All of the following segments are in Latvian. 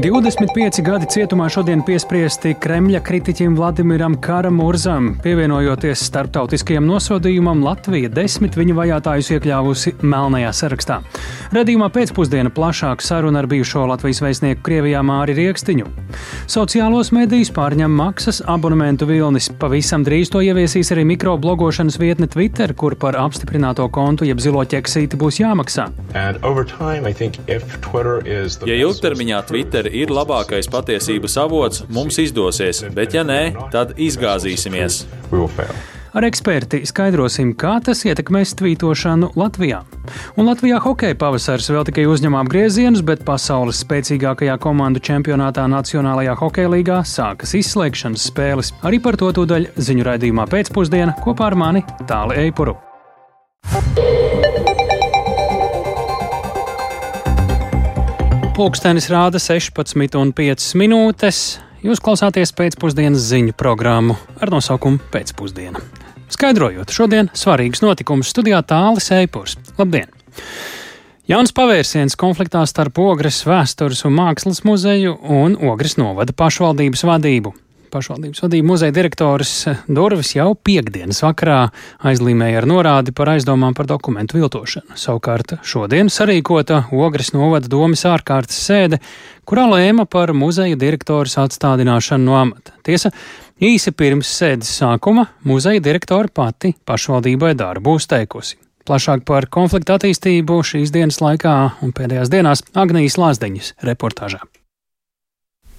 25 gadi cietumā šodien piespriesti Kremļa kritiķim Vladimiram Karamurzam. Pievienojoties starptautiskajam nosodījumam, Latvija desmit viņa vajātājus iekļāvusi melnajā sarakstā. Radījumā pēcpusdiena plašāka saruna ar bijušo Latvijas vēstnieku Krievijā Māri Riekstiņu. Sociālos medijus pārņem maksas abonementu vilnis. Pavisam drīz to ieviesīs arī mikroblogošanas vietne Twitter, kur par apstiprināto kontu jeb zilo ķeksīti būs jāmaksā. Ja ilgtermiņā Twitter ir labākais patiesības avots, mums izdosies, bet ja nē, tad izgāzīsimies. Ar eksperti skaidrosim, kā tas ietekmēs tvītošanu Latvijā. Un Latvijā hokeja pavasars vēl tikai uzņem apgriezienus, bet pasaules spēcīgākajā komandu čempionātā Nacionālajā hokeja līgā sākas izslēgšanas spēles. Arī par to tūdaļ ziņu raidījumā pēcpusdienā kopā ar mani Tāli Eipuru. Pūkstens rāda 16,5 minūtes. Jūs klausāties pēcpusdienas ziņu programmu ar nosaukumu Pēcpusdiena. Skaidrojot, šodien svarīgs notikums studijā Tālis Eipurs. Labdien! Jauns pavērsiens konfliktā starp Ogres vēstures un mākslas muzeju un Ogres novada pašvaldības vadību pašvaldības vadība muzeja direktors Durvis jau piekdienas vakarā aizlīmēja ar norādi par aizdomām par dokumentu viltošanu. Savukārt šodien sarīkota Ogres novada domas ārkārtas sēde, kurā lēma par muzeja direktoras atstādināšanu no amata. Tiesa, īsi pirms sēdes sākuma muzeja direktora pati pašvaldībai darbu uzteikusi. Plašāk par konfliktu attīstību šīs dienas laikā un pēdējās dienās Agnijas Lāsdeņas reportāžā.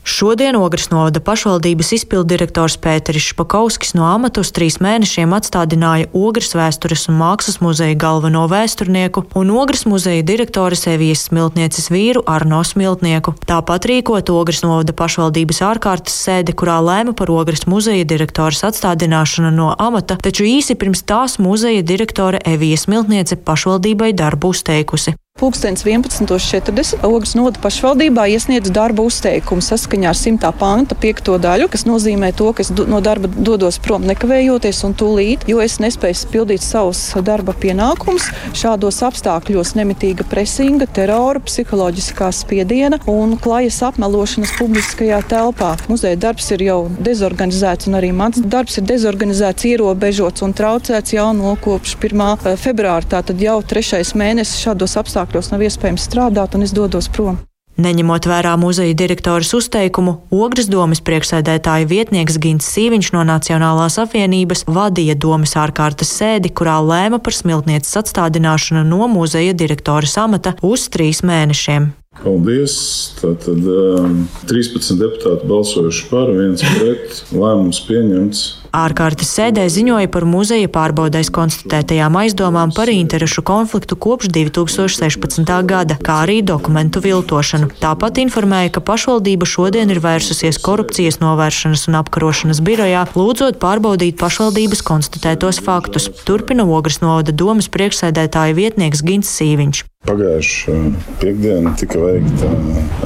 Šodien Ogres novada pašvaldības izpildirektors Pēteris Špakovskis no amata uz trīs mēnešiem atstādināja Ogres vēstures un mākslas muzeja galveno vēsturnieku un Ogres muzeja direktores Evijas Smiltnieces vīru Arno Smiltnieku. Tāpat rīkot Ogres novada pašvaldības ārkārtas sēde, kurā lēma par Ogres muzeja direktores atstādināšanu no amata, taču īsi pirms tās muzeja direktore Evija Smiltniece pašvaldībai darbu uzteikusi. Pūkstens 11.40. Ogres noda pašvaldībā iesniedz darba uzteikumu saskaņā ar 100. panta 5. daļu, kas nozīmē to, ka es no darba dodos prom nekavējoties un tūlīt, jo es nespēju pildīt savus darba pienākumus. Šādos apstākļos nemitīga presinga, terora, psiholoģiskā spiediena un klajas apmelošanas publiskajā telpā. Muzeja darbs ir jau dezorganizēts un arī mans darbs ir dezorganizēts, ierobežots un traucēts jau no kopš 1. Eh, februāra. Tātad jau trešais mēnesis šādos apstākļos apstākļos nav iespējams strādāt, un es dodos prom. Neņemot vērā muzeja direktoras uzteikumu, Ogres domas priekšsēdētāja vietnieks Gins Sīviņš no Nacionālās apvienības vadīja domas ārkārtas sēdi, kurā lēma par smiltnieces atstādināšanu no muzeja direktoras amata uz trīs mēnešiem. Paldies! Tātad um, 13 deputāti balsojuši par, viens pret, lēmums pieņemts. Ārkārtas sēdē ziņoja par muzeja pārbaudēs konstatētajām aizdomām par interešu konfliktu kopš 2016. gada, kā arī dokumentu viltošanu. Tāpat informēja, ka pašvaldība šodien ir vērsusies korupcijas novēršanas un apkarošanas birojā, lūdzot pārbaudīt pašvaldības konstatētos faktus. Turpina Ogres novada domas priekšsēdētāja vietnieks Gins Sīviņš. Pagājušā piekdiena tika veikta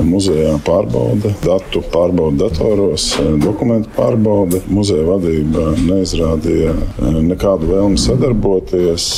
muzejā pārbaude, datu pārbaude datoros, dokumentu pārbaude. Muzeja vadība neizrādīja nekādu vēlmi sadarboties,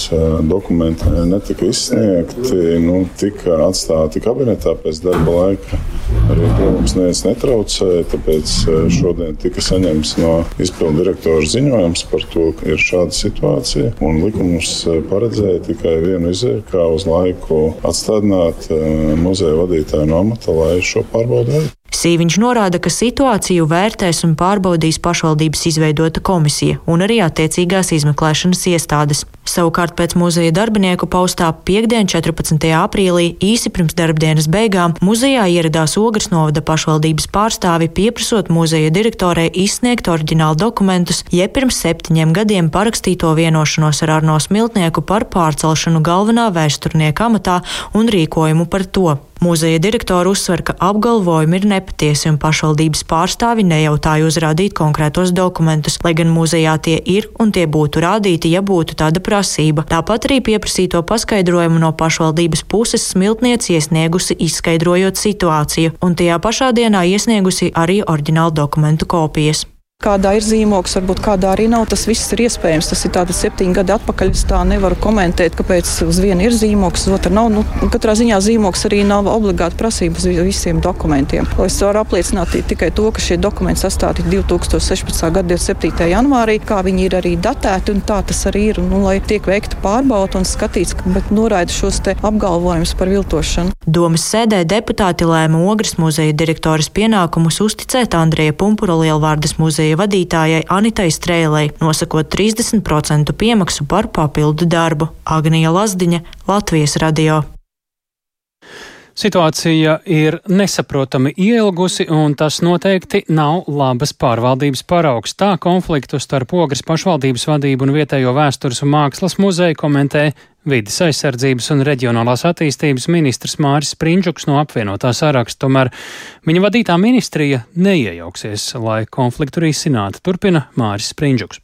dokumenti netika izsniegti, nu, tika atstāti kabinetā pēc darba laika. Arī protams, neviens netraucēja, tāpēc šodien tika saņemts no izpildu direktora ziņojums par to, ka ir šāda situācija. Likums paredzēja tikai vienu izēju, kā uz laiku atstādināt eh, muzeja vadītāju no amata, lai šo pārbaudi veiktu. Sīviņš norāda, ka situāciju vērtēs un pārbaudīs pašvaldības izveidota komisija un arī attiecīgās izmeklēšanas iestādes. Savukārt pēc muzeja darbinieku paustā piekdien 14. aprīlī īsi pirms darbdienas beigām muzejā ieradās Ogres novada pašvaldības pārstāvi pieprasot muzeja direktorei izsniegt oriģinālu dokumentus, jeb pirms septiņiem gadiem parakstīto vienošanos ar Arno Smiltnieku par pārcelšanu galvenā vēsturnieka amatā un rīkojumu par to. Muzeja direktora uzsver, ka apgalvojumi ir nepatiesi un pašvaldības pārstāvi nejautāja uzrādīt konkrētos dokumentus, lai gan muzejā tie ir un tie būtu rādīti, ja būtu tāda prasība. Tāpat arī pieprasīto paskaidrojumu no pašvaldības puses smiltniece iesniegusi izskaidrojot situāciju, un tajā pašā dienā iesniegusi arī oriģinālu dokumentu kopijas. Kādā ir zīmogs, varbūt kādā arī nav. Tas viss ir iespējams. Tas ir tāda septiņu gadu atpakaļ. Es tā nevaru komentēt, kāpēc uz vienu ir zīmogs, uz otru nav. Nu, katrā ziņā zīmogs arī nav obligāti prasība uz visiem dokumentiem. Es varu apliecināt tikai to, ka šie dokumenti sastādīti 2016. gada 27. janvārī, kā viņi ir arī datēti, un tā tas arī ir. Nu, lai tiek veikta pārbauda un skatīts, bet noraida šos apgalvojumus par viltošanu. Domas sēdē deputāti lēma Ogres muzeja direktoras pienākumus uzticēt Andrija Pumpura Lielvārdas muzeja vadītājai Anitai Strēlei, nosakot 30% piemaksu par papildu darbu. Agnija Lazdiņa, Latvijas radio. Situācija ir nesaprotami ielgusi, un tas noteikti nav labas pārvaldības paraugs. Tā konfliktu starp Ogres pašvaldības vadību un vietējo vēstures un mākslas muzeju komentē Vides aizsardzības un reģionālās attīstības ministrs Māris Sprindžuks no apvienotā saraksta, tomēr viņa vadītā ministrija neiejauksies, lai konfliktu risinātu. Turpina Māris Sprindžuks.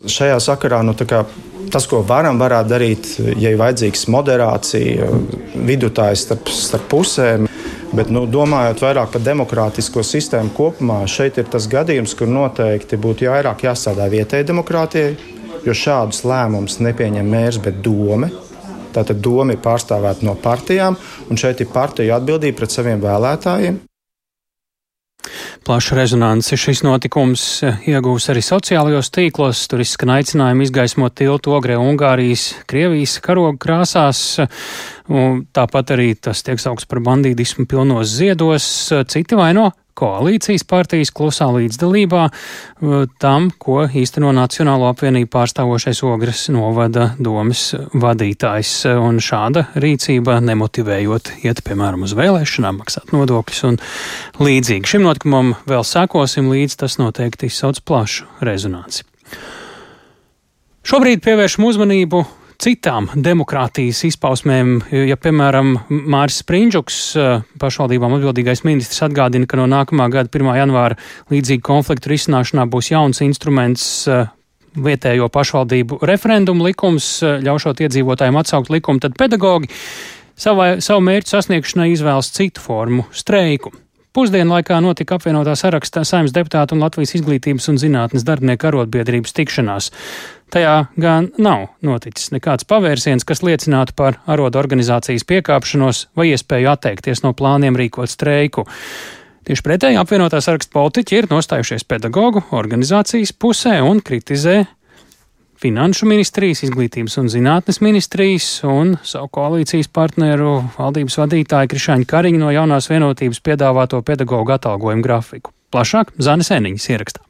Šajā sakarā nu, kā, tas, ko varam, varētu darīt, ja ir vajadzīgs moderācija, vidutājs starp, starp pusēm. Bet, nu, domājot vairāk par demokrātisko sistēmu kopumā, šeit ir tas gadījums, kur noteikti būtu vairāk jāstrādā vietējai demokrātijai, jo šādus lēmumus nepieņem mērs, bet doma. Tātad doma ir pārstāvēta no partijām, un šeit ir partiju atbildība pret saviem vēlētājiem. Plašu rezonanci šis notikums iegūs arī sociālajos tīklos. Tur izskan aicinājumi izgaismot tiltu Ogrē Ungārijas, Krievijas karogu krāsās. Un tāpat arī tas tiek saukts par bandītismu pilnos ziedos. Citi vaino koalīcijas partijas klusā līdzdalībā uh, tam, ko īsteno Nacionālo apvienību pārstāvošais Ogres novada domas vadītājs. Un šāda rīcība nemotivējot iet, piemēram, uz vēlēšanām, maksāt nodokļus un līdzīgi. Šim notikumam vēl sekosim līdz tas noteikti izsauc plašu rezonanci. Šobrīd pievēršam uzmanību citām demokrātijas izpausmēm. Ja, piemēram, Māris Sprindžuks, eh, pašvaldībām atbildīgais ministrs, atgādina, ka no nākamā gada 1. janvāra līdzīgu konfliktu risināšanā būs jauns instruments eh, vietējo pašvaldību referendumu likums, eh, ļaušot iedzīvotājiem atsaukt likumu, tad pedagogi savai, savu mērķu sasniegšanai izvēlas citu formu - streiku. Pusdienu laikā notika apvienotā sarakstā saimnes deputātu un Latvijas izglītības un zinātnes darbinieku arotbiedrības tikšanās. Tajā gan nav noticis nekāds pavērsiens, kas liecinātu par arodu organizācijas piekāpšanos vai iespēju atteikties no plāniem rīkot streiku. Tieši pretēji apvienotā saraksta politiķi ir nostājušies pedagoģu organizācijas pusē un kritizē Finanšu ministrijas, izglītības un zinātnes ministrijas un savu koalīcijas partneru valdības vadītāju Krišāņu Kariņu no jaunās vienotības piedāvāto pedagoģu atalgojumu grafiku. Plašāk Zanes Eniņas ierakstā.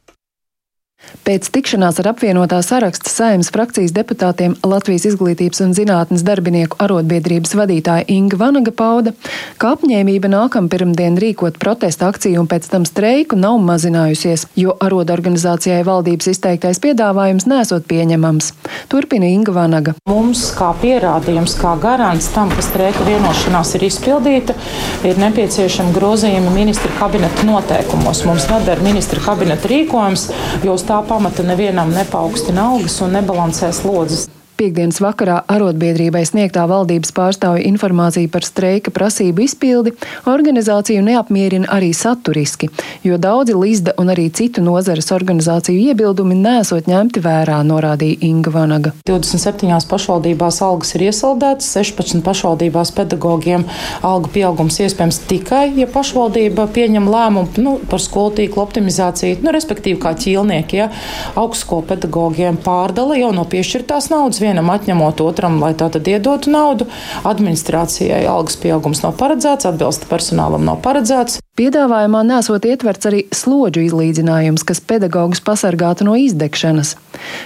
Pēc tikšanās ar apvienotā saraksta saimnes frakcijas deputātiem Latvijas izglītības un zinātnes darbinieku arotbiedrības vadītāja Inga Vanaga pauda, ka apņēmība nākam pirmdien rīkot protesta akciju un pēc tam streiku nav mazinājusies, jo arotorganizācijai valdības izteiktais piedāvājums nesot pieņemams. Turpina Inga Vanaga. Mums kā pierādījums, kā garants tam, ka streika vienošanās ir izpildīta, ir nepieciešama grozījuma ministra kabineta noteikumos. Mums nedara ministra kabineta rīkojums, jo uz tā pamata nevienam nepaukstina algas un nebalansē slodzes. Piektdienas vakarā arotbiedrībai sniegtā valdības pārstāvja informācija par streika prasību izpildi organizāciju neapmierina arī saturiski, jo daudzi Lizda un arī citu nozares organizāciju iebildumi nesot ņemti vērā, norādīja Inga Vanaga. 27 pašvaldībās algas ir iesaldētas, 16 pašvaldībās pedagogiem algu pieaugums iespējams tikai, ja pašvaldība pieņem lēmumu nu, par skolu tīklu optimizāciju, nu, respektīvi kā ķīlnieki, ja augstskolu pedagogiem pārdala jau no piešķirtās naudas vienam atņemot otram, lai tā tad iedotu naudu. Administrācijai algas pieaugums nav paredzēts, atbilsta personālam nav paredzēts. Piedāvājumā nesot ietverts arī slodžu izlīdzinājums, kas pedagogus pasargātu no izdegšanas.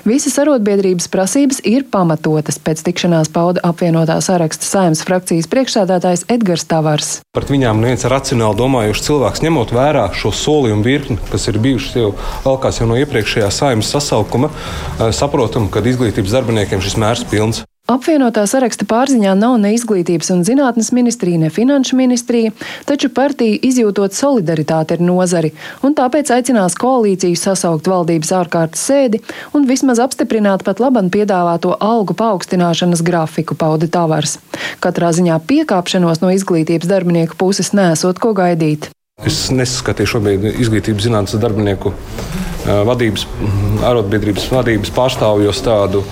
Visas arotbiedrības prasības ir pamatotas, pēc tikšanās pauda apvienotā saraksta saimnes frakcijas priekšsēdētājs Edgars Tavars. Par viņām neviens racionāli domājušs cilvēks, ņemot vērā šo solījumu virkni, kas ir bijušas jau valkās jau no iepriekšējā saimnes sasaukuma, eh, saprotam, ka izglītības darbiniekiem šis mērs pilns. Apvienotā saraksta pārziņā nav ne izglītības un zinātnes ministrija, ne finanšu ministrija, taču partija izjūtot solidaritāti ar nozari, un tāpēc aicinās koalīciju sasaukt valdības ārkārtas sēdi un vismaz apstiprināt pat laban piedāvāto algu paaugstināšanas grafiku, pauda Tavars. Katrā ziņā piekāpšanos no izglītības darbinieku puses nesot ko gaidīt. Es nesaskatīju šobrīd izglītības zinātnes darbinieku vadības, arotbiedrības vadības pārstāvjos tādu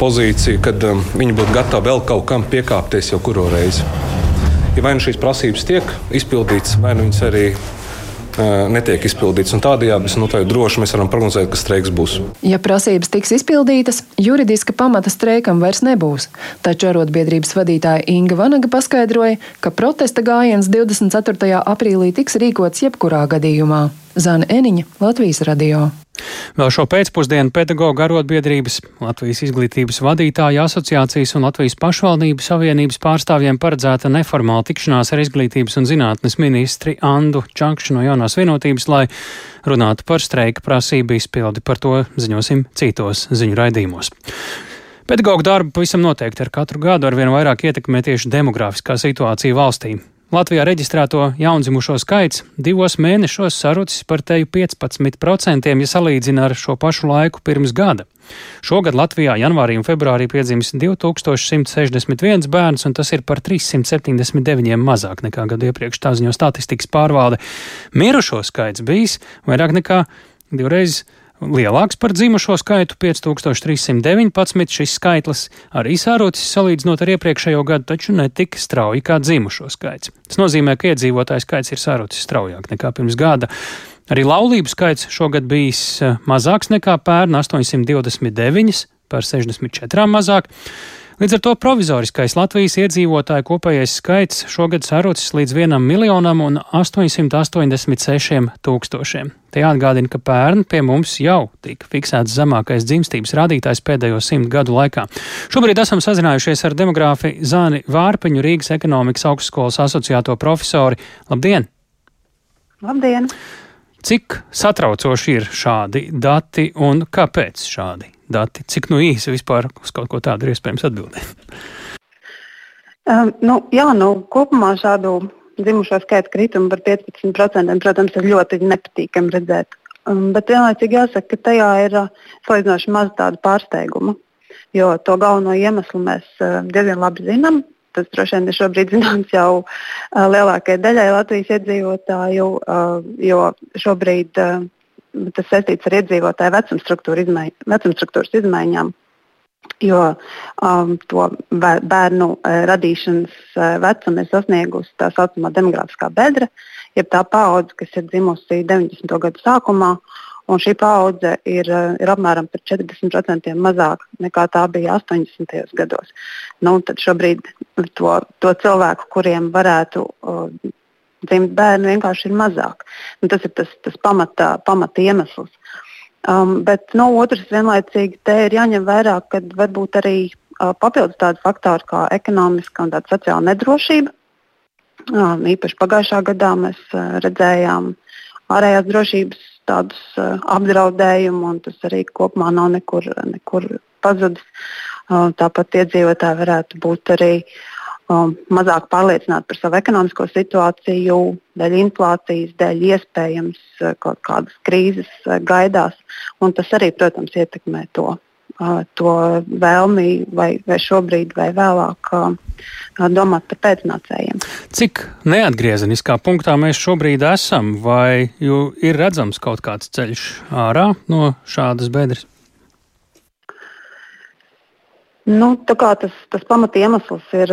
pozīciju, kad viņi būtu gatavi vēl kaut kam piekāpties jau kuru reizi. Ja vai nu šīs prasības tiek izpildītas, vai nu viņas arī netiek izpildīts. Tādējādi nu, droši mēs varam prognozēt, ka streiks būs. Ja prasības tiks izpildītas, juridiska pamata streikam vairs nebūs. Taču arotbiedrības vadītāja Inga Vanaga paskaidroja, ka protesta gājiens 24. aprīlī tiks rīkots jebkurā gadījumā. Zana Eniņa, Latvijas radio. Vēl šo pēcpusdienu pedagoģa arotbiedrības, Latvijas izglītības vadītāja asociācijas un Latvijas pašvaldību savienības pārstāvjiem paredzēta neformāla tikšanās ar izglītības un zinātnes ministri Andu Čankšu no jaunās vienotības, lai runātu par streika prasību izpildi. Par to ziņosim citos ziņu raidījumos. Pedagoģa darbu pavisam noteikti ar katru gadu ar vien vairāk ietekmē tieši demografiskā situācija valstī. Latvijā reģistrēto jaundzimušo skaits divos mēnešos sarucis par teju 15%, ja salīdzina ar šo pašu laiku pirms gada. Šogad Latvijā janvārī un februārī piedzimis 2161 bērns, un tas ir par 379 mazāk nekā gadu iepriekš. Tā ziņo statistikas pārvalde. Mirušo skaits bijis vairāk nekā divreiz lielāks par dzimušo skaitu - 5319. Šis skaitlis arī sārocis salīdzinot ar iepriekšējo gadu, taču ne tik strauji kā dzimušo skaits. Tas nozīmē, ka iedzīvotāju skaits ir sārocis straujāk nekā pirms gada. Arī laulību skaits šogad bijis eh, mazāks nekā pērn - 829 par 64 mazāk. Līdz ar to provizoriskais Latvijas iedzīvotāju kopējais skaits šogad sarocis līdz 1 miljonam un 886 tūkstošiem. Te jāatgādina, ka pērn pie mums jau tika fiksēts zemākais dzimstības rādītājs pēdējo simt gadu laikā. Šobrīd esam sazinājušies ar demogrāfi Zāni Vārpiņu, Rīgas ekonomikas augstskolas asociēto profesori. Labdien! Labdien! Cik satraucoši ir šādi dati un kāpēc šādi dati? Cik nu īsi vispār uz kaut ko tādu ir iespējams atbildēt? Um, nu, jā, nu, kopumā šādu dzimušo skaitu kritumu par 15% protams, ir ļoti nepatīkami redzēt. Um, bet vienlaicīgi jāsaka, ka tajā ir uh, salīdzinoši maz tādu pārsteigumu. Jo to galveno iemeslu mēs uh, diezgan labi zinām tas droši vien ir šobrīd zināms jau uh, lielākajai daļai Latvijas iedzīvotāju, jo šobrīd uh, tas saistīts ar iedzīvotāju vecumstruktūra izmaiņ, vecumstruktūras izmaiņām. Jo um, to bērnu uh, radīšanas uh, vecumu ir sasniegusi tā saucamā demogrāfiskā bedra, jeb tā paudze, kas ir dzimusi 90. gadu sākumā un šī paudze ir, eh, ir apmēram par 40% mazāka nekā tā bija 80. gados. Nu, tad šobrīd to, to cilvēku, kuriem varētu uh, dzimt bērni, vienkārši ir mazāk. Nu, tas ir tas, tas pamata, pamata iemesls. Um, bet no otras vienlaicīgi te ir jāņem vērā, ka varbūt arī uh, papildus tādi faktori kā ekonomiska un sociāla nedrošība. Um, īpaši pagājušā gadā mēs uh, redzējām ārējās drošības tādus uh, apdraudējumus, un tas arī kopumā nav nekur, nekur pazudis. Uh, tāpat iedzīvotāji varētu būt arī um, mazāk pārliecināti par savu ekonomisko situāciju, dēļ inflācijas, dēļ iespējams uh, kaut kādas krīzes uh, gaidās. Tas arī, protams, ietekmē to to vēlmi vai, vai šobrīd vai vēlāk domāt par pēcnācējiem. Cik neatgriezeniskā punktā mēs šobrīd esam, vai ir redzams kaut kāds ceļš ārā no šādas bedres? Nu, tas, tas pamat iemesls ir,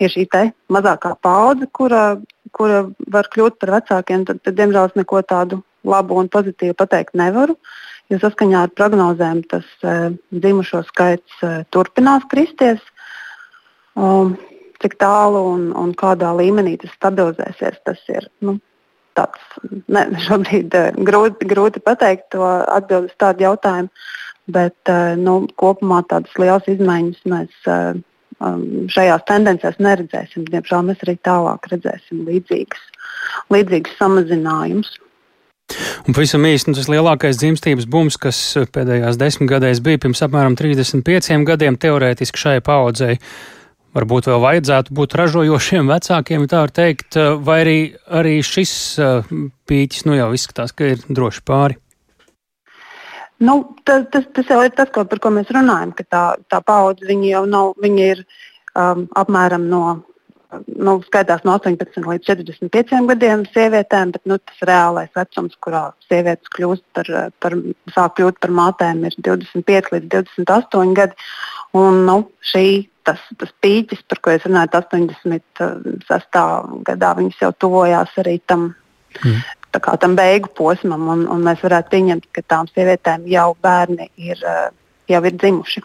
ir šī mazākā paudze, kura, kura var kļūt par vecākiem. Tad, tad, diemžēl, es neko tādu labu un pozitīvu pateikt nevaru. Jo saskaņā ar prognozēm tas uh, dzimušo skaits uh, turpinās kristies. Um, cik tālu un, un kādā līmenī tas stabilizēsies, tas ir nu, tāds, ne, šobrīd uh, grūti, grūti pateikt to atbildi uz tādu jautājumu. Bet uh, nu, kopumā tādas lielas izmaiņas mēs uh, um, šajās tendencēs neredzēsim. Diemžēl mēs arī tālāk redzēsim līdzīgas, līdzīgas samazinājumus. Un pavisam īsti nu, tas lielākais dzimstības bums, kas pēdējās desmitgadēs bija pirms apmēram 35 gadiem, teorētiski šai paudzei. Varbūt vēl vajadzētu būt ražojošiem vecākiem, tā var teikt, vai arī, arī šis uh, pīķis nu jau izskatās, ka ir droši pāri. Nu, tas, tas, tas jau ir tas, ko, par ko mēs runājam, ka tā, tā paudze jau nav, viņa ir um, apmēram no nu, skaitās no 18 līdz 45 gadiem sievietēm, bet nu, tas reālais vecums, kurā sievietes kļūst par, par, sāk kļūt par mātēm, ir 25 līdz 28 gadi. Un, nu, šī, tas, tas pīķis, par ko es runāju, 86. gadā, viņas jau tuvojās arī tam, mm. Kā, tam beigu posmam, un, un mēs varētu pieņemt, ka tām sievietēm jau bērni ir, jau ir dzimuši.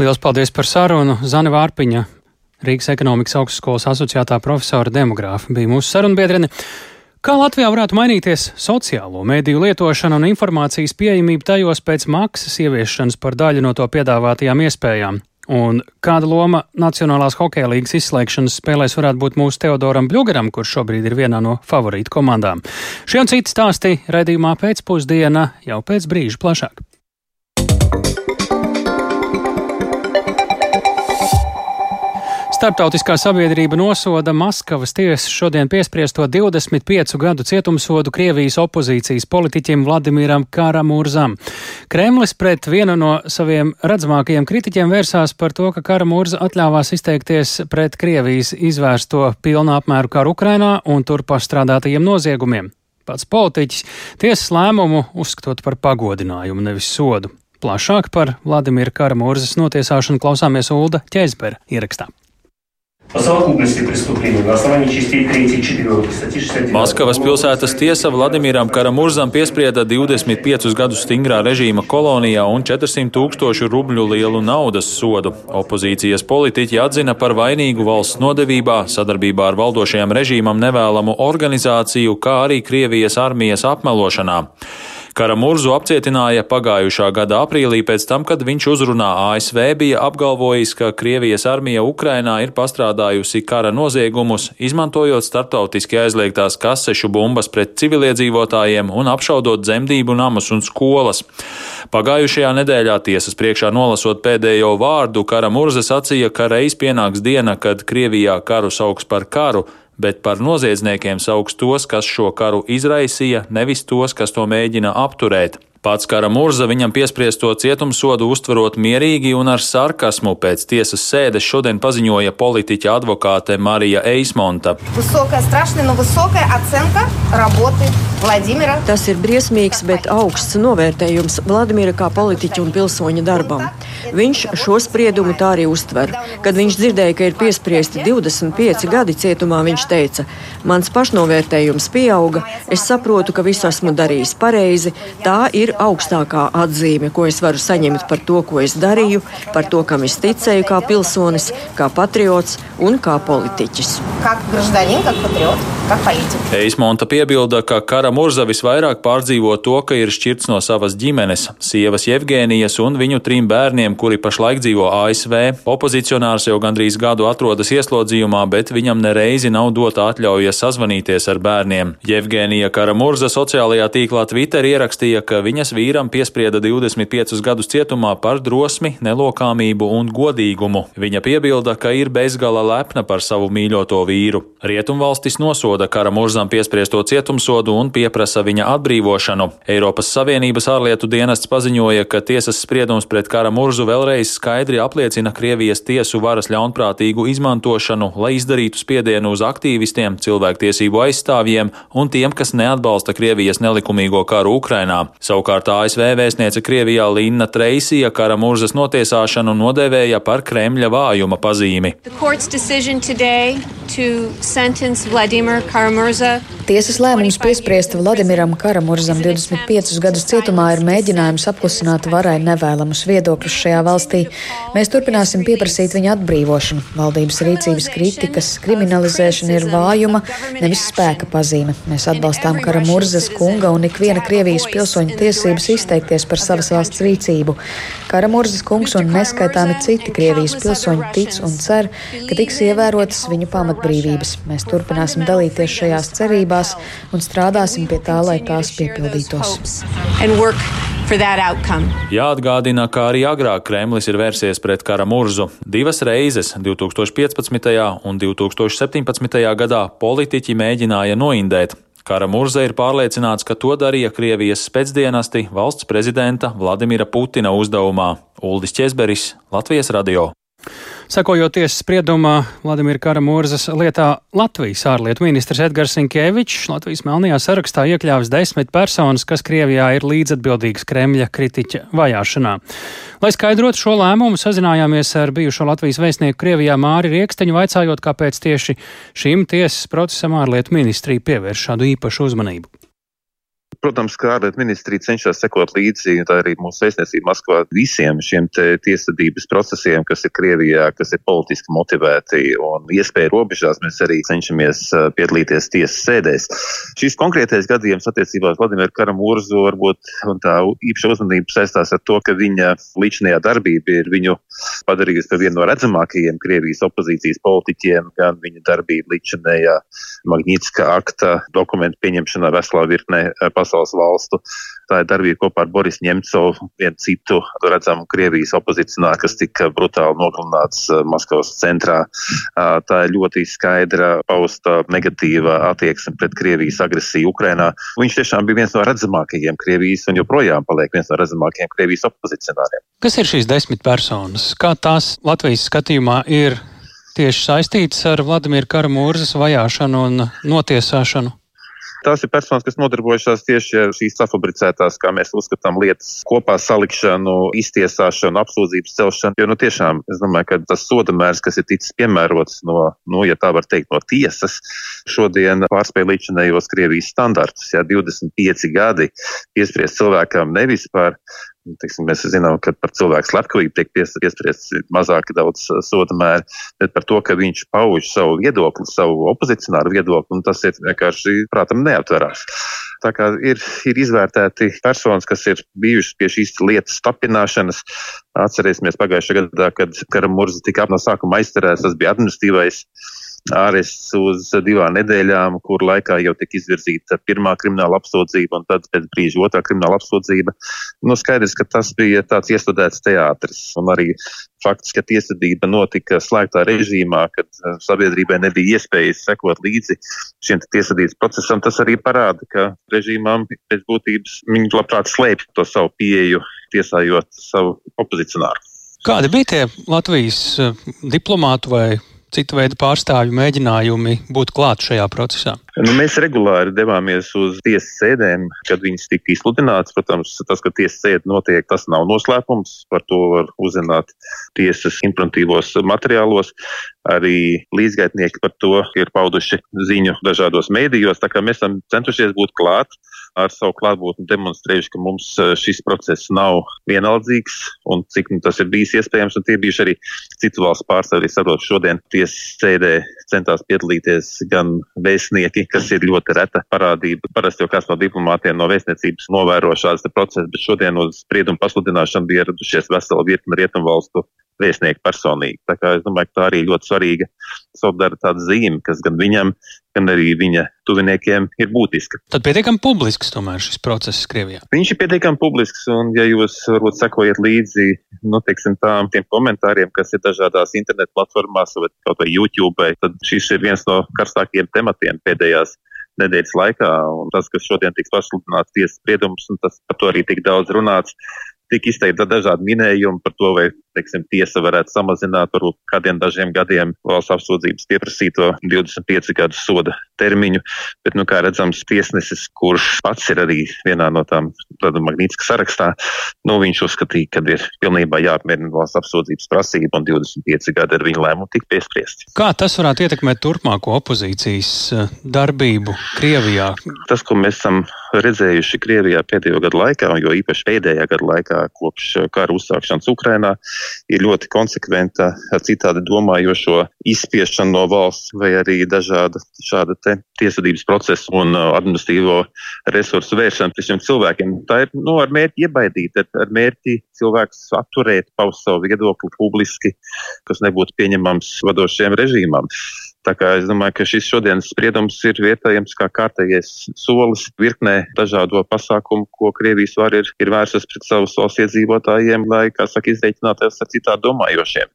Lielas paldies par sarunu. Zana Vārpiņa, Rīgas ekonomikas augstskolas asociētā profesora demogrāfa, bija mūsu sarunbiedrene. Kā Latvijā varētu mainīties sociālo mediju lietošana un informācijas pieejamība tajos pēc maksas ieviešanas par daļu no to piedāvātajām iespējām? Un kāda loma Nacionālās hokeja līnijas izslēgšanas spēlēs varētu būt mūsu Teodoram Bļugaram, kurš šobrīd ir vienā no favorītu komandām? Šie un citi stāsti raidījumā pēcpusdiena jau pēc brīža plašāk. Starptautiskā sabiedrība nosoda Maskavas tiesas šodien piespriesto 25 gadu cietumsodu Krievijas opozīcijas politiķim Vladimiram Karamurzam. Kremlis pret vienu no saviem redzamākajiem kritiķiem vērsās par to, ka Karamurza atļāvās izteikties pret Krievijas izvērsto pilnu apmēru karu Ukrainā un tur pastrādātajiem noziegumiem. Pats politiķis tiesas lēmumu uzskatot par pagodinājumu, nevis sodu. Plašāk par Vladimira Karamurzas notiesāšanu klausāmies Ulda Ķēzbera ierakstā По совокупности преступлений на основании частей 3 и 4 статьи 69. Maskavas pilsētas tiesa Vladimiram Karamurzam piesprieda 25 gadus stingrā režīma kolonijā un 400 tūkstošu rubļu lielu naudas sodu. Opozīcijas politiķi atzina par vainīgu valsts nodevībā, sadarbībā ar valdošajam režīmam nevēlamu organizāciju, kā arī Krievijas armijas apmelošanā. Karamurzu apcietināja pagājušā gada aprīlī pēc tam, kad viņš uzrunā ASV bija apgalvojis, ka Krievijas armija Ukrainā ir pastrādājusi kara noziegumus, izmantojot startautiski aizliegtās kasešu bumbas pret civiliedzīvotājiem un apšaudot dzemdību namus un skolas. Pagājušajā nedēļā tiesas priekšā nolasot pēdējo vārdu, Karamurza sacīja, ka reiz pienāks diena, kad Krievijā karu sauks par karu, bet par noziedzniekiem sauks tos, kas šo karu izraisīja, nevis tos, kas to mēģina apturēt. Pats Kara Murza viņam piespriesto cietumsodu uztverot mierīgi un ar sarkasmu pēc tiesas sēdes šodien paziņoja politiķa advokāte Marija Eismonta. Tas ir briesmīgs, bet augsts novērtējums Vladimira kā politiķa un pilsoņa darbam. Viņš šo spriedumu tā arī uztver. Kad viņš dzirdēja, ka ir piespriesti 25 gadi cietumā, viņš teica: Mans pašnovērtējums pieauga, es saprotu, ka visu esmu darījis pareizi. Tā ir augstākā atzīme, ko es varu saņemt par to, ko es darīju, par to, kam es ticēju kā pilsonis, kā patriots un kā politiķis. Kā graždaņin, kā patriot, kā politiķis. Eismonta piebilda, ka kara Murza visvairāk pārdzīvo to, ka ir šķirts no savas ģimenes, sievas Jevgēnijas un viņu trim bērniem, kuri pašlaik dzīvo ASV. Opozicionārs jau gandrīz gadu atrodas ieslodzījumā, bet viņam nereizi nav dota atļauja sazvanīties ar bērniem. Jevgēnija Karamurza sociālajā tīklā Twitter ierakstīja, ka viņas vīram piesprieda 25 gadus cietumā par drosmi, nelokāmību un godīgumu. Viņa piebilda, ka ir bezgala lepna par savu mīļoto vīru. Rietumvalstis nosoda Karamurzam piespriesto cietumsodu un pieprasa viņa atbrīvošanu. Eiropas Savienības ārlietu dienests paziņoja, ka tiesas spriedums pret Karamurzu vēlreiz skaidri apliecina Krievijas tiesu varas ļaunprātīgu izmantošanu, lai izdarītu spiedienu uz aktīvistiem, cilvēktiesību aizstāvjiem un tiem, kas neatbalsta Krievijas nelikumīgo karu Ukrainā. Savukārt ASV vēstniece Krievijā Linna Treisija kara murzas notiesāšanu nodēvēja par Kremļa vājuma pazīmi. Karamurza Tiesas lēmums piespriest Vladimiram Karamurzam 25 gadus cietumā ir mēģinājums apklusināt varai nevēlamus viedokļus šajā valstī. Mēs turpināsim pieprasīt viņa atbrīvošanu. Valdības rīcības kritikas kriminalizēšana ir vājuma, nevis spēka pazīme. Mēs atbalstām Karamurzas kunga un ikviena Krievijas pilsoņa tiesības izteikties par savas valsts rīcību. Karamurzas kungs un neskaitāmi citi Krievijas pilsoņi tic un cer, ka tiks ievērotas viņu pamatbrīvības. Mēs turpināsim dalīties šajās cerībās cerībās un strādāsim pie tā, lai tās piepildītos. Jāatgādina, ka arī agrāk Kremlis ir vērsies pret kara murzu. Divas reizes, 2015. un 2017. gadā, politiķi mēģināja noindēt. Kara Murza ir pārliecināts, ka to darīja Krievijas spēcdienesti valsts prezidenta Vladimira Putina uzdevumā. Uldis Česberis, Latvijas radio. Sakojot tiesas spriedumā Vladimira Karamurzas lietā Latvijas ārlietu ministrs Edgars Sinkevičs Latvijas melnajā sarakstā iekļāvis desmit personas, kas Krievijā ir līdzatbildīgas Kremļa kritiķa vajāšanā. Lai skaidrotu šo lēmumu, sazinājāmies ar bijušo Latvijas vēstnieku Krievijā Māri Rieksteņu, vaicājot, kāpēc tieši šim tiesas procesam ārlietu ministrija pievērš šādu īpašu uzmanību. Protams, kā ārlietu ministrija cenšas sekot līdzi, tā arī mūsu vēstniecība Maskavā visiem šiem tiesvedības procesiem, kas ir Krievijā, kas ir politiski motivēti un iespēja robežās, mēs arī cenšamies piedalīties tiesas sēdēs. Šis konkrētais gadījums attiecībā uz Vladimiru Karamurzu varbūt un tā īpaša uzmanība saistās ar to, ka viņa līdzinājā darbība ir viņu padarījusi par vienu no redzamākajiem Krievijas opozīcijas politiķiem, gan viņa darbība līdzinājā Magnitska akta dokumentu pieņemšanā veselā virknē pasaules valstu. Tā ir darbība kopā ar Boris Ņemcovu, vienu citu redzamu Krievijas opozicionāru, kas tika brutāli nogalināts uh, Maskavas centrā. Uh, tā ir ļoti skaidra pausta negatīva attieksme pret Krievijas agresiju Ukrainā. Viņš tiešām bija viens no redzamākajiem Krievijas un joprojām paliek viens no redzamākajiem Krievijas opozicionāriem. Kas ir šīs desmit personas? Kā tās Latvijas skatījumā ir tieši saistītas ar Vladimira Karamūrzas vajāšanu un notiesāšanu? Tās ir personas, kas nodarbojušās tieši ar šīs safabricētās, kā mēs uzskatām, lietas kopā salikšanu, iztiesāšanu, apsūdzības celšanu. Jo, nu, tiešām, es domāju, ka tas soda mērs, kas ir ticis piemērots no, nu, ja tā var teikt, no tiesas, šodien pārspēj līdzinējos Krievijas standartus. Ja 25 gadi piespriest cilvēkam nevis par Nu, teiksim, mēs zinām, ka par cilvēku slepkavību tiek piespriests mazāk daudz uh, soda mēri, bet par to, ka viņš pauž savu viedokli, savu opozicionāru viedokli, un tas ir vienkārši, prātam, neaptverās. Tā kā ir, ir izvērtēti personas, kas ir bijušas pie šīs lietas stapināšanas. Atcerēsimies pagājušajā gadā, kad Karamurza tika no sākuma aizturēts, tas bija administratīvais ārests uz divām nedēļām, kur laikā jau tika izvirzīta pirmā krimināla apsūdzība un tad pēc brīža otrā krimināla apsūdzība. Nu, skaidrs, ka tas bija tāds iestudēts teātris. Un arī fakts, ka tiesvedība notika slēgtā režīmā, kad uh, sabiedrībai nebija iespējas sekot līdzi šiem tiesvedības procesam, tas arī parāda, ka režīmām pēc būtības viņi labprāt slēpj to savu pieeju, tiesājot savu opozicionāru. Kādi bija tie Latvijas uh, diplomātu vai citu veidu pārstāvju mēģinājumi būt klāt šajā procesā? Nu, mēs regulāri devāmies uz tiesas sēdēm, kad viņas tika izsludināts. Protams, tas, ka tiesas sēde notiek, tas nav noslēpums. Par to var uzzināt tiesas implantīvos materiālos. Arī līdzgaitnieki par to ir pauduši ziņu dažādos mēdījos. Tā kā mēs esam centušies būt klāt ar savu klātbūtni demonstrējuši, ka mums eh, šis process nav vienaldzīgs un cik nu, tas ir bijis iespējams. Tie bijuši arī citu valstu pārstāvji, saprot, šodien tiesas sēdē centās piedalīties gan vēstnieki, kas ir ļoti reta parādība. Parasti jau kāds no diplomātiem no vēstniecības novēro šādas procesus, bet šodien uz spriedumu pasludināšanu bija ieradušies vesela virkne rietumvalstu vēstnieku personīgi. Tā kā es domāju, ka tā arī ļoti svarīga solidaritātes zīme, kas gan viņam, gan arī viņa tuviniekiem ir būtiska. Tad pietiekami publisks tomēr šis process Krievijā. Viņš ir pietiekami publisks, un ja jūs varbūt sekojat līdzi, nu, teiksim, tām tiem komentāriem, kas ir dažādās internetu platformās vai kaut vai YouTube, tad šis ir viens no karstākajiem tematiem pēdējās nedēļas laikā, un tas, kas šodien tiks pasludināts tiesas spriedums, un tas par to arī tik daudz runāts, tika izteikti dažādi minējumi par to, vai teiksim, tiesa varētu samazināt varbūt kādiem dažiem gadiem valsts apsūdzības pieprasīto 25 gadu soda termiņu. Bet, nu, kā redzams, tiesnesis, kurš pats ir arī vienā no tām Magnītiskā sarakstā, nu, viņš uzskatīja, ka ir pilnībā jāapmierina valsts apsūdzības prasība un 25 gadi ar viņu lēmumu tika piespriesti. Kā tas varētu ietekmēt turpmāko opozīcijas eh, darbību Krievijā? Tas, ko mēs esam redzējuši Krievijā pēdējo gadu laikā, jo īpaši pēdējā gada laikā, kopš kara uzsākšanas Ukrainā, ir ļoti konsekventa citādi domājošo izspiešana no valsts vai arī dažāda šāda tiesvedības procesa un uh, administratīvo resursu vēršana pret šiem cilvēkiem. Tā ir nu, ar mērķi iebaidīt, ar, ar mērķi cilvēks atturēt, paust savu viedokli publiski, kas nebūtu pieņemams vadošajam režīmam. Tā kā es domāju, ka šis šodienas spriedums ir vietējams kā kārtējais solis virknē dažādo pasākumu, ko Krievijas var ir, ir vērsus pret savus valsts iedzīvotājiem, lai, kā saka, izreikināties ar citādi domājošiem.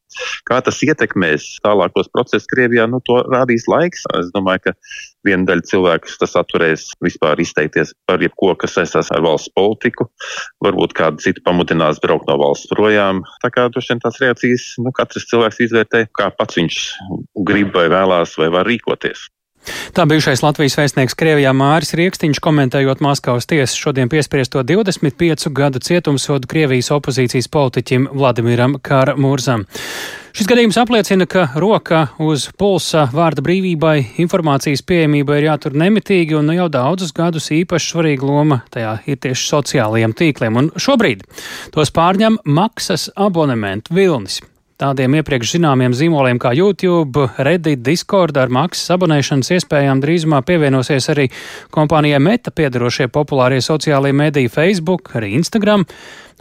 Kā tas ietekmēs tālākos procesus Krievijā, nu to rādīs laiks. Es domāju, ka viena daļa cilvēku tas atturēs vispār izteikties par jebko, kas saistās ar valsts politiku. Varbūt kādu citu pamudinās braukt no valsts projām. Tā kā droši vien tās reakcijas, nu, katrs cilvēks izvērtē, kā pats viņš grib vai vēlās vai var rīkoties. Tā bijušais Latvijas vēstnieks Krievijā Māris Rieksniņš komentējot Maskavas tiesas šodien piespriesto 25 gadu cietumsodu Krievijas opozīcijas politiķim Vladimiram Kārmurzam. Šis gadījums apliecina, ka roka uz pulsa vārda brīvībai, informācijas pieejamībai ir jātur nemitīgi, un nu jau daudzus gadus īpaši svarīga loma tajā ir tieši sociālajiem tīkliem. Un šobrīd tos pārņem maksas abonementu vilnis. Tādiem iepriekš zināmiem zīmoliem kā YouTube, Reddit, Discord ar maksas abonēšanas iespējām drīzumā pievienosies arī kompānijai Meta piedarošie populārie sociālie mediji Facebook, arī Instagram.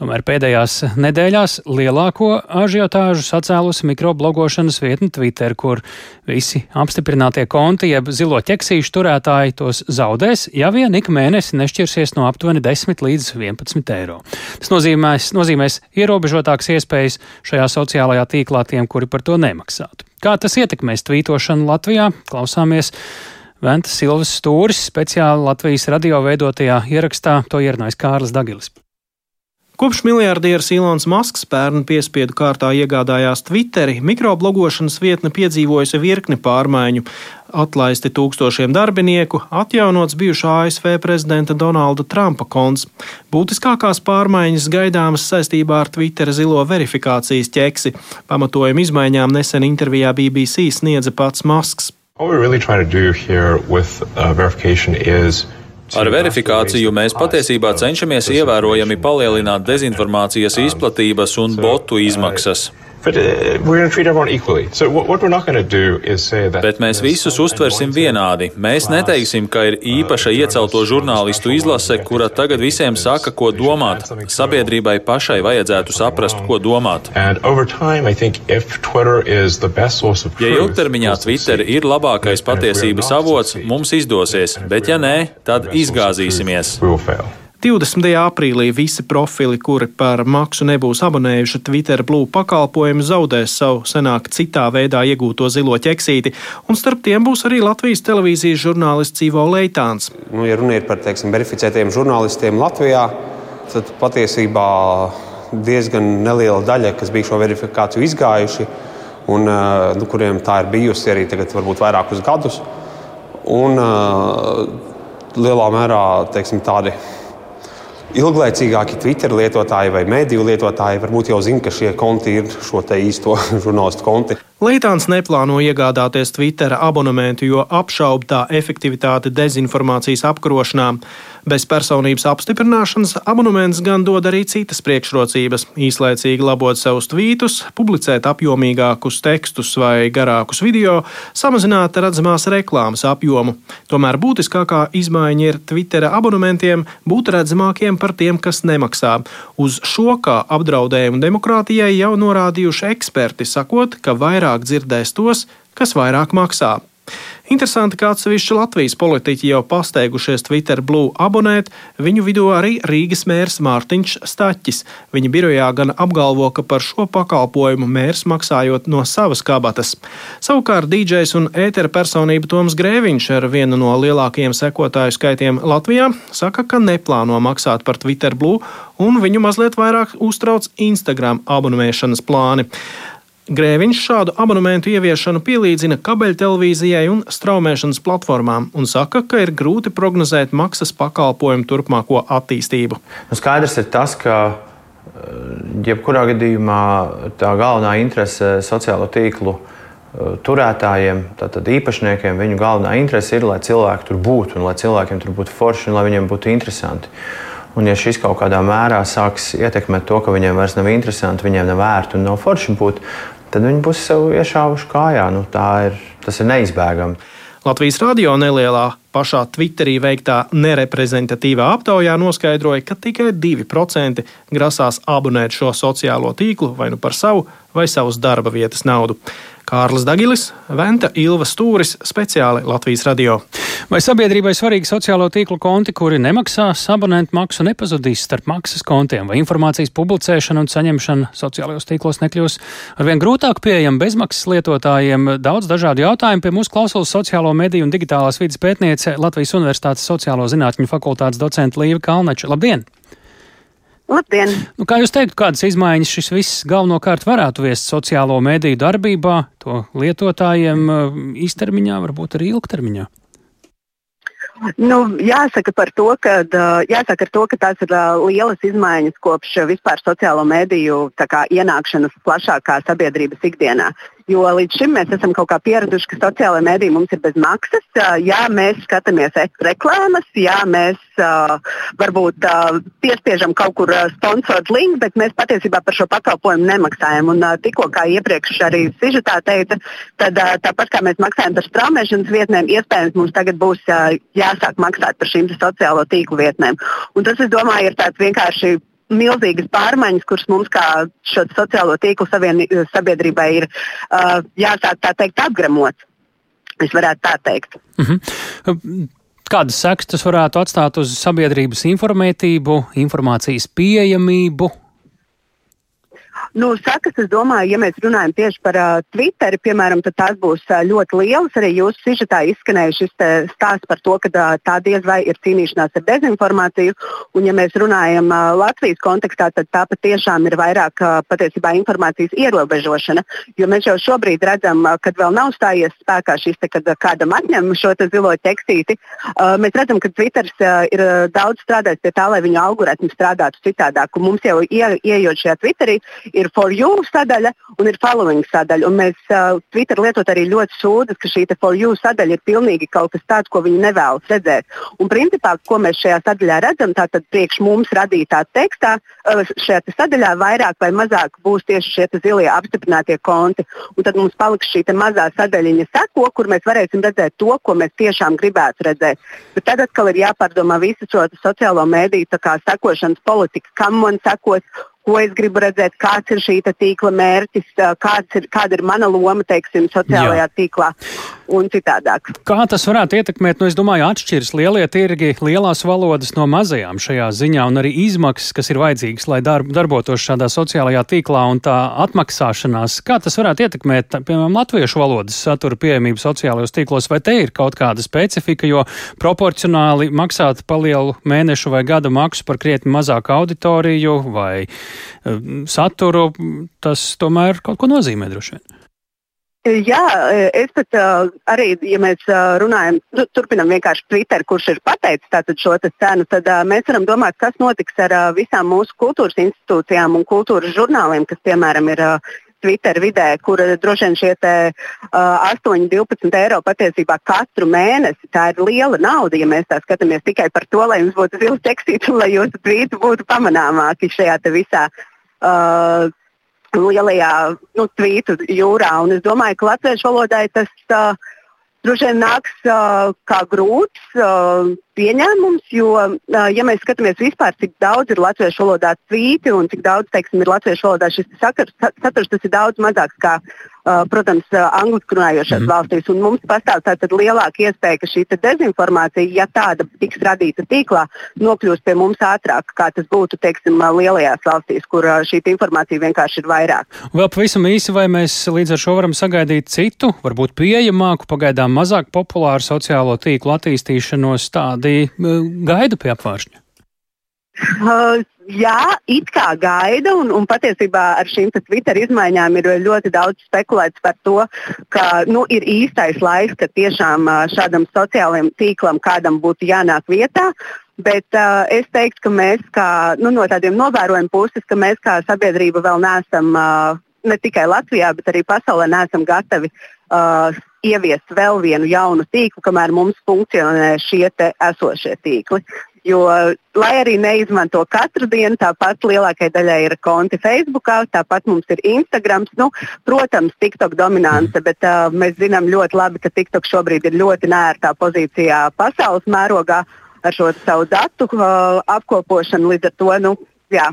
Tomēr pēdējās nedēļās lielāko ažiotāžu sacēlusi mikroblogošanas vietne Twitter, kur visi apstiprinātie konti, jeb zilo ķeksīšu turētāji tos zaudēs, ja vien ik mēnesi nešķirsies no aptuveni 10 līdz 11 eiro. Tas nozīmēs, nozīmēs ierobežotākas iespējas šajā sociālajā tīklā tiem, kuri par to nemaksātu. Kā tas ietekmēs tvītošanu Latvijā? Klausāmies! Ventas Silvas stūris speciāli Latvijas radio veidotajā ierakstā to ierunājis Kārlis Dagilis. Kopš miljardieris Ilons Masks pērn piespiedu kārtā iegādājās Twitteri, mikroblogošanas vietne piedzīvojusi virkni pārmaiņu. Atlaisti tūkstošiem darbinieku, atjaunots bijušā ASV prezidenta Donalda Trumpa konts. Būtiskākās pārmaiņas gaidāmas saistībā ar Twitter zilo verifikācijas ķeksi. Pamatojumu izmaiņām nesen intervijā BBC sniedza pats Masks. What we're really trying to do here with uh, verification is Ar verifikāciju mēs patiesībā cenšamies ievērojami palielināt dezinformācijas izplatības un botu izmaksas. But, uh, so Bet mēs visus uztversim vienādi. Mēs neteiksim, ka ir īpaša iecelto žurnālistu izlase, kura tagad visiem saka, ko domāt. Sabiedrībai pašai vajadzētu saprast, ko domāt. Time, ja ilgtermiņā Twitter ir labākais patiesības avots, mums izdosies, bet ja nē, tad izgāzīsimies. 20. aprīlī visi profili, kuri par maksu nebūs abonējuši Twitter Blue pakalpojumu, zaudēs savu senāk citā veidā iegūto zilo ķeksīti, un starp tiem būs arī Latvijas televīzijas žurnālists Ivo Leitāns. Nu, ja runa ir par teiksim, verificētiem žurnālistiem Latvijā, tad patiesībā diezgan neliela daļa, kas bija šo verifikāciju izgājuši, un eh, nu, kuriem tā ir bijusi arī tagad, varbūt vairākus gadus. Un, uh, lielā mērā teiksim, tādi ilglaicīgāki Twitter lietotāji vai mediju lietotāji varbūt jau zina, ka šie konti ir šo īsto žurnālistu konti. Leitāns neplāno iegādāties Twitter abonementu, jo apšauba tā efektivitāti dezinformācijas apkarošanā. Bez personības apstiprināšanas abonements gan dod arī citas priekšrocības - īslaicīgi labot savus tvītus, publicēt apjomīgākus tekstus vai garākus video, samazināt redzamās reklāmas apjomu. Tomēr būtiskākā izmaiņa ir Twitter abonementiem būt redzamākiem par tiem, kas nemaksā. Uz šo kā apdraudējumu demokrātijai jau norādījuši eksperti, sakot, ka vairāk vairāk dzirdēs tos, kas vairāk maksā. Interesanti, ka atsevišķi Latvijas politiķi jau pasteigušies Twitter Blue abonēt, viņu vidū arī Rīgas mērs Mārtiņš Staķis. Viņa birojā gan apgalvo, ka par šo pakalpojumu mērs maksājot no savas kabatas. Savukārt DJs un ētera personība Toms Grēviņš ar vienu no lielākajiem sekotāju skaitiem Latvijā saka, ka neplāno maksāt par Twitter Blue, un viņu mazliet vairāk uztrauc Instagram abonēšanas plāni. Grēviņš šādu abonementu ieviešanu pielīdzina kabeļtelevīzijai un straumēšanas platformām un saka, ka ir grūti prognozēt maksas pakalpojumu turpmāko attīstību. Nu, skaidrs ir tas, ka eh, jebkurā gadījumā tā galvenā interese sociālo tīklu eh, turētājiem, tātad īpašniekiem, viņu galvenā interese ir, lai cilvēki tur būtu un lai cilvēkiem tur būtu forši un lai viņiem būtu interesanti. Un, ja šis kaut kādā mērā sāks ietekmēt to, ka viņiem vairs nav interesanti, viņiem nav vērts un nav forši būt, tad viņi būs sev iešāvuši kājā. Nu, ir, tas ir neizbēgami. Latvijas radio nelielā pašā Twitterī veiktā nereprezentatīvā aptaujā noskaidroja, ka tikai 2% grasās abonēt šo sociālo tīklu vai nu par savu vai savas darba vietas naudu. Kārlis Dagilis, Venta Ilva Stūris, speciāli Latvijas radio. Vai sabiedrībai svarīgi sociālo tīklu konti, kuri nemaksās abonentu maksu, nepazudīs starp maksas kontiem, vai informācijas publicēšana un saņemšana sociālajos tīklos nekļūs arvien grūtāk pieejama bezmaksas lietotājiem? Daudz dažādu jautājumu pie mūsu klausulas sociālo mediju un digitālās vidas pētniece Latvijas Universitātes sociālo zinātņu fakultātes docenta Līva Kalneča. Labdien! Labdien! Nu, kā jūs teiktu, kādas izmaiņas šis viss galvenokārt varētu viest sociālo mediju darbībā, to lietotājiem eh, īstermiņā, varbūt arī ilgtermiņā? Nu, jāsaka par to, ka, jāsaka to, ka tās ir lielas izmaiņas kopš vispār sociālo mediju kā, ienākšanas plašākā sabiedrības ikdienā. Jo līdz šim mēs esam kaut kā pieraduši, ka sociālajā mēdī mums ir bez maksas. Jā, mēs skatāmies reklāmas, jā, mēs varbūt piespiežam kaut kur sponsoru linku, bet mēs patiesībā par šo pakalpojumu nemaksājam. Un tikko kā iepriekš arī Sižetā teica, tad tāpat kā mēs maksājam par straumēšanas vietnēm, iespējams mums tagad būs jāsāk maksāt par šīm sociālo tīklu vietnēm. Un tas, es domāju, ir tāds vienkārši milzīgas pārmaiņas, kuras mums kā sociālo tīklu savien, sabiedrībai ir uh, jāsāk tā teikt apgremot. Es varētu tā teikt. Mhm. -huh. Kādas sekas tas varētu atstāt uz sabiedrības informētību, informācijas pieejamību Nu, sakas, es domāju, ja mēs runājam tieši par uh, Twitter, piemēram, tad tās būs uh, ļoti lielas. Arī jūsu sižetā izskanēja šis stāsts par to, ka uh, tā diez vai ir cīnīšanās ar dezinformāciju. Un, ja mēs runājam uh, Latvijas kontekstā, tad tā patiešām ir vairāk uh, patiesībā informācijas ierobežošana. Jo mēs jau šobrīd redzam, uh, kad vēl nav stājies spēkā šis, te, kad uh, kādam atņem šo zilo tekstīti, uh, mēs redzam, ka Twitter uh, ir uh, daudz strādājis pie tā, lai viņu algoritmi strādātu citādāk. Un mums jau ie, ieejot šajā Twitterī, ir for you sadaļa un ir following sadaļa. Un mēs uh, Twitter lietot arī ļoti sūdzas, ka šī for you sadaļa ir pilnīgi kaut kas tāds, ko viņi nevēlas redzēt. Un principā, ko mēs šajā sadaļā redzam, tātad priekš mums radītā tekstā, šajā sadaļā vairāk vai mazāk būs tieši šie zilie apstiprinātie konti. Un tad mums paliks šī mazā sadaļiņa seko, kur mēs varēsim redzēt to, ko mēs tiešām gribētu redzēt. Bet tad atkal ir jāpārdomā visu šo sociālo mēdīju sekošanas politiku, kam man sekos ko es gribu redzēt, kāds ir šī tīkla mērķis, ir, kāda ir mana loma teiksim, sociālajā Jā. tīklā un citādāk. Kā tas varētu ietekmēt, nu, es domāju, atšķiras lielie tirgi, lielās valodas no mazajām šajā ziņā, un arī izmaksas, kas ir vajadzīgas, lai darb, darbotos šādā sociālajā tīklā, un tā atmaksāšanās. Kā tas varētu ietekmēt, piemēram, latviešu valodas satura pieejamību sociālajos tīklos, vai te ir kaut kāda specifika, jo proporcionāli maksāt pa lielu mēnešu vai gada maksu par krietni mazāku auditoriju vai uh, saturu, tas tomēr kaut ko nozīmē droši vien. Jā, es pat arī, ja mēs runājam, nu, turpinam vienkārši Twitter, kurš ir pateicis šo cenu, tad mēs varam domāt, kas notiks ar visām mūsu kultūras institūcijām un kultūras žurnāliem, kas, piemēram, ir Twitter vidē, kur droši vien šie te, uh, 8, 12 eiro patiesībā katru mēnesi. Tā ir liela nauda, ja mēs tā skatāmies tikai par to, lai jums būtu zils tekstīts un lai jūsu tvīti būtu pamanāmāki šajā visā uh, lielajā nu, tvītu jūrā. Un es domāju, ka latviešu valodai tas uh, droši vien nāks uh, kā grūts uh, pieņēmums, jo, ja mēs skatāmies vispār, cik daudz ir latviešu valodā tvīti un cik daudz, teiksim, ir latviešu valodā šis sakars, saturs, tas ir daudz mazāks kā protams, angliski runājošās mm. valstīs. Un mums pastāv tāda lielāka iespēja, ka šī dezinformācija, ja tāda tiks radīta tīklā, nokļūs pie mums ātrāk, kā tas būtu teiksim, lielajās valstīs, kur šī informācija vienkārši ir vairāk. Vēl pavisam īsi, vai mēs līdz ar šo varam sagaidīt citu, varbūt pieejamāku, pagaidām mazāk populāru sociālo tīklu attīstīšanos, tādi gaida pie apvāršņa? Uh, jā, it kā gaida, un, un patiesībā ar šīm Twitter izmaiņām ir ļoti daudz spekulēts par to, ka nu, ir īstais laiks, kad tiešām šādam sociālajam tīklam kādam būtu jānāk vietā. Bet uh, es teiktu, ka mēs kā, nu, no tādiem novērojuma puses, ka mēs kā sabiedrība vēl neesam uh, ne tikai Latvijā, bet arī pasaulē neesam gatavi uh, ieviest vēl vienu jaunu tīklu, kamēr mums funkcionē šie esošie tīkli. Jo, lai arī neizmanto katru dienu, tāpat lielākajai daļai ir konti Facebook, tāpat mums ir Instagram. Nu, protams, TikTok dominance, mm. bet uh, mēs zinām ļoti labi, ka TikTok šobrīd ir ļoti nērtā pozīcijā pasaules mērogā ar šo savu datu uh, apkopošanu. Līdz ar to nu, jā,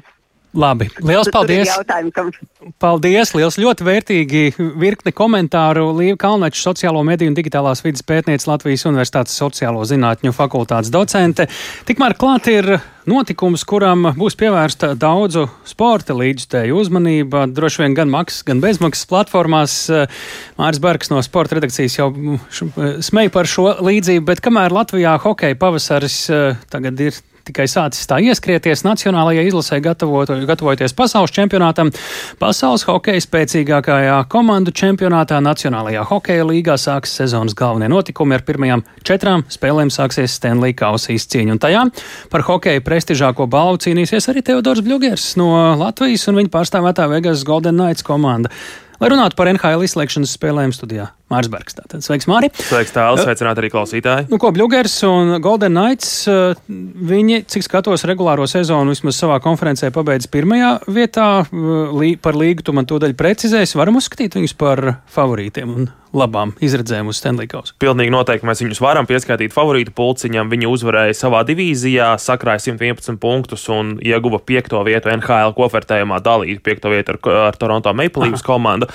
Labi, liels paldies! Paldies, liels ļoti vērtīgi virkni komentāru Līva Kalnača, sociālo mediju un digitālās vidas pētniece Latvijas Universitātes sociālo zinātņu fakultātes docente. Tikmēr klāt ir notikums, kuram būs pievērsta daudzu sporta līdzstēju uzmanība, droši vien gan maksas, gan bezmaksas platformās. Māris Bergs no sporta redakcijas jau smēja par šo līdzību, bet kamēr Latvijā hokeja pavasaris tagad ir tikai sācis tā ieskrieties nacionālajai izlasē, gatavojoties pasaules čempionātam. Pasaules hokeja spēcīgākajā komandu čempionātā Nacionālajā hokeja līgā sāks sezonas galvenie notikumi. Ar pirmajām četrām spēlēm sāksies Stanley Kausa izcīņa. Un tajā par hokeja prestižāko balvu cīnīsies arī Teodors Bļugers no Latvijas un viņa pārstāvētā Vegas Golden Knights komanda. Lai runātu par NHL izslēgšanas spēlēm studijā. Mārs Bergs. Tātad. Sveiks, Māri! Sveiks, tālāk, sveicināt arī klausītāji. Nu, ko Bluegers un Golden Knights, eh, viņi, cik skatos, regulāro sezonu vismaz savā konferencē pabeidz pirmajā vietā. Eh, par līgu tu man to daļu precizēsi. Varam uzskatīt viņus par favorītiem un labām izredzēm uz Stanley Kausa. Pilnīgi noteikti mēs viņus varam pieskaitīt favorītu pulciņam. Viņi uzvarēja savā divīzijā, sakrāja 111 punktus un ieguva piekto vietu NHL kofertējumā, dalīja piekto vietu ar, ar Toronto Maple Leafs komandu.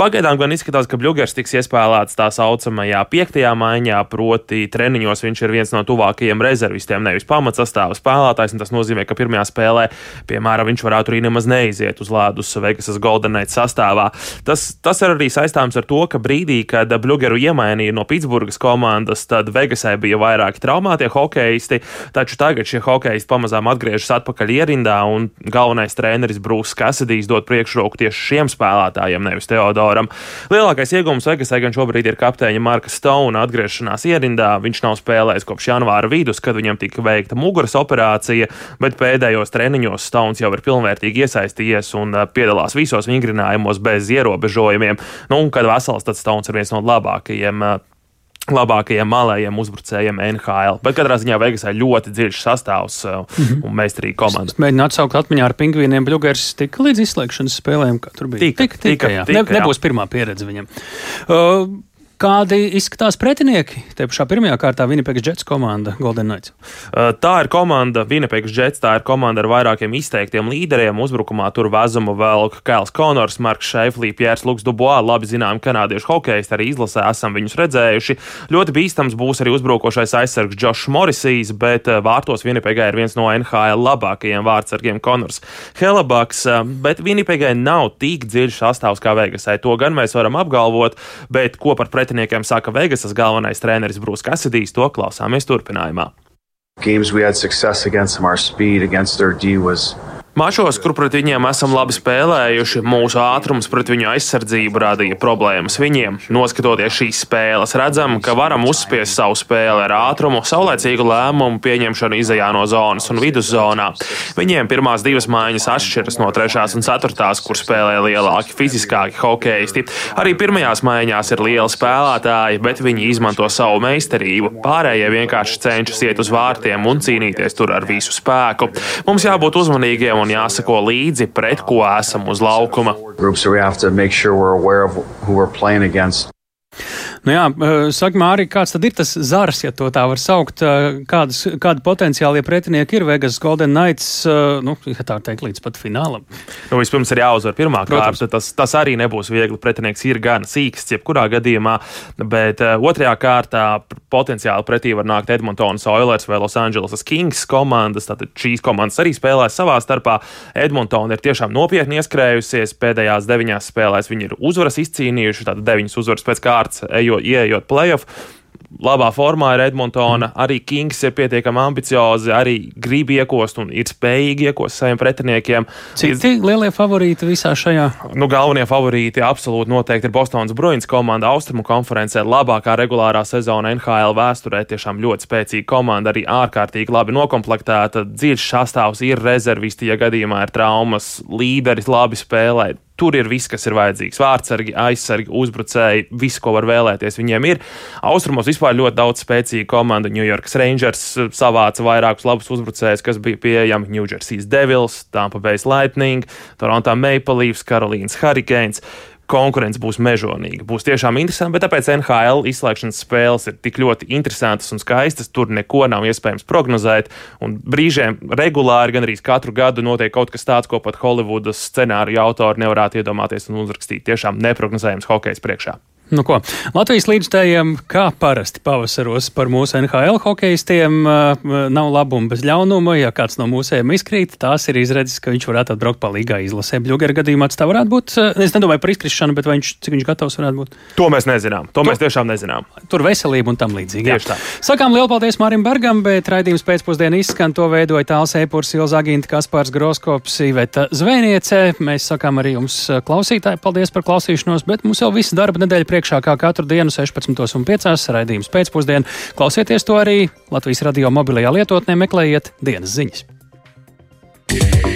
Pagaidām gan izskatās, ka Bluegers tiks iespējams iespēlēts tā saucamajā piektajā maiņā, proti, treniņos viņš ir viens no tuvākajiem rezervistiem, nevis pamatsastāvā spēlētājs. Tas nozīmē, ka pirmajā spēlē, piemēram, viņš varētu arī nemaz neiziet uz ledus Vegasas Golden Knight sastāvā. Tas, tas ir arī saistāms ar to, ka brīdī, kad Bluegeru iemainīja no Pitsburgas komandas, tad Vegasai bija vairāki traumētie hokeisti, taču tagad šie hokeisti pamazām atgriežas atpakaļ ierindā, un galvenais treneris Brūks Kasadijs dod priekšroku tieši šiem spēlētājiem, nevis Teodoram. Lielākais iegūms Vegasai Lai gan šobrīd ir kapteiņa Marka Stona atgriešanās ierindā, viņš nav spēlējis kopš janvāra vidus, kad viņam tika veikta muguras operācija, bet pēdējos treniņos Stones jau ir pilnvērtīgi iesaistījies un piedalās visos vingrinājumos bez ierobežojumiem. Nu, un kad vesels, tad Stones ir viens no labākajiem labākajiem malējiem uzbrucējiem NHL. Bet katrā ziņā Vegasā ļoti dziļš sastāvs mm -hmm. un meistarīga komanda. Es mēģinu atsaukt atmiņā ar pingvīniem. Bļūgers tika līdz izslēgšanas spēlēm, kā tur bija. Tika, tika, tika, tika, tika, ne, nebūs pirmā pieredze viņam. Uh, Kādi izskatās pretinieki? Te pašā pirmajā kārtā Winnipeg Jets komanda Golden Knights. Tā ir komanda, Winnipeg Jets, tā ir komanda ar vairākiem izteiktiem līderiem. Uzbrukumā tur vezumu vēl Kails Konors, Marks Šeiflī, Piers Luks Dubois, labi zinām kanādiešu hokejisti, arī izlasē esam viņus redzējuši. Ļoti bīstams būs arī uzbrukošais aizsargs Josh Morrisijs, bet vārtos Winnipegā ir viens no NHL labākajiem vārdsargiem Konors Helabaks, bet Winnipegai nav tik dziļš sastāvs kā Vegasai. To gan mēs varam apgalvot, bet ko par pretinieki pretiniekiem saka Vegasas galvenais treneris Brūss Kasidijs. To klausāmies turpinājumā. Games we had success against them, our speed against their D was Mačos, kur pret viņiem esam labi spēlējuši, mūsu ātrums pret viņu aizsardzību radīja problēmas viņiem. Noskatoties šīs spēles, redzam, ka varam uzspiest savu spēli ar ātrumu, saulēcīgu lēmumu pieņemšanu izējā no zonas un viduszonā. Viņiem pirmās divas mājiņas atšķiras no trešās un ceturtās, kur spēlē lielāki, fiziskāki hokeisti. Arī pirmajās mājiņās ir lieli spēlētāji, bet viņi izmanto savu meistarību. Pārējie vienkārši cenšas iet uz vārtiem un cīnīties tur ar visu spēku. Mums jābūt uzmanīgiem un jāsako līdzi, pret ko esam uz laukuma. Nu jā, eh, saka, Mārija, kāds tad ir tas zars, ja to tā var saukt? Eh, kādas, kādi potenciālie pretinieki ir Vegas Golden Knights, eh, nu, ja tā teikt, līdz pat finālam? Nu, vispirms ir jāuzvar pirmā kārta. Tas, tas arī nebūs viegli. Pretinieks ir gan sīks, jebkurā gadījumā, bet otrajā kārtā potenciāli pretī var nākt Edmontonas Oilers vai Los Angeles Kings komandas. Tātad šīs komandas arī spēlēs savā starpā. Edmontona ir tiešām nopietni ieskrējusies. Pēdējās deviņās spēlēs viņi ir uzvaras izcīnījuši, tātad deviņas uzvaras pēc kārtas, ejot ieejot playoff. Labā formā ir Edmontona, arī Kings ir pietiekami ambiciozi, arī grib iekost un ir spējīgi iekost saviem pretiniekiem. Citi lielie favorīti visā šajā? Nu, galvenie favorīti absolūti noteikti ir Bostonas Bruins komanda Austrumu konferencē. Labākā regulārā sezona NHL vēsturē, tiešām ļoti spēcīga komanda, arī ārkārtīgi labi nokomplektēta. Dziļš sastāvs ir rezervisti, ja gadījumā ir traumas, līderis labi spēlē Tur ir viss, kas ir vajadzīgs. Vārdsargi, aizsargi, uzbrucēji, viss, ko var vēlēties. Viņiem ir. Austrumos vispār ļoti daudz spēcīgu komandu. New York Rangers savāca vairākus labus uzbrucējus, kas bija pieejami. New Jersey Devils, Tampa Bay Lightning, Toronto Maple Leafs, Carolīnas Hurricanes konkurence būs mežonīga. Būs tiešām interesanti, bet tāpēc NHL izslēgšanas spēles ir tik ļoti interesantas un skaistas. Tur neko nav iespējams prognozēt. Un brīžiem regulāri, gan arī katru gadu notiek kaut kas tāds, ko pat Holivudas scenāriju autori nevarētu iedomāties un uzrakstīt. Tiešām neprognozējams hokejs priekšā. Nu ko, Latvijas līdzstājiem, kā parasti pavasaros par mūsu NHL hokeistiem, nav labuma bez ļaunuma. Ja kāds no mūsējiem izkrīt, tās ir izredzes, ka viņš varētu atbraukt palīgā izlasē. Bļūgera gadījumā tas tā varētu būt. Es nedomāju par izkrišanu, bet viņš, cik viņš gatavs varētu būt. To mēs nezinām. To, to mēs tiešām nezinām. Tur veselība un tam līdzīgi. Tieši tā. Sakām lielu paldies Mārim Bergam, bet raidījums pēcpusdienā izskan. To veidoja Tāls Eipurs, Ilza Aginta, Kaspārs Groskops, Iveta Zvēniece. Mēs sakām arī jums klausītāji paldies par klausīšanos, bet mums jau viss darba nedēļa priekšā kā katru dienu 16.5. raidījums pēcpusdienā. Klausieties to arī Latvijas radio mobilajā lietotnē, meklējiet dienas ziņas. Yeah.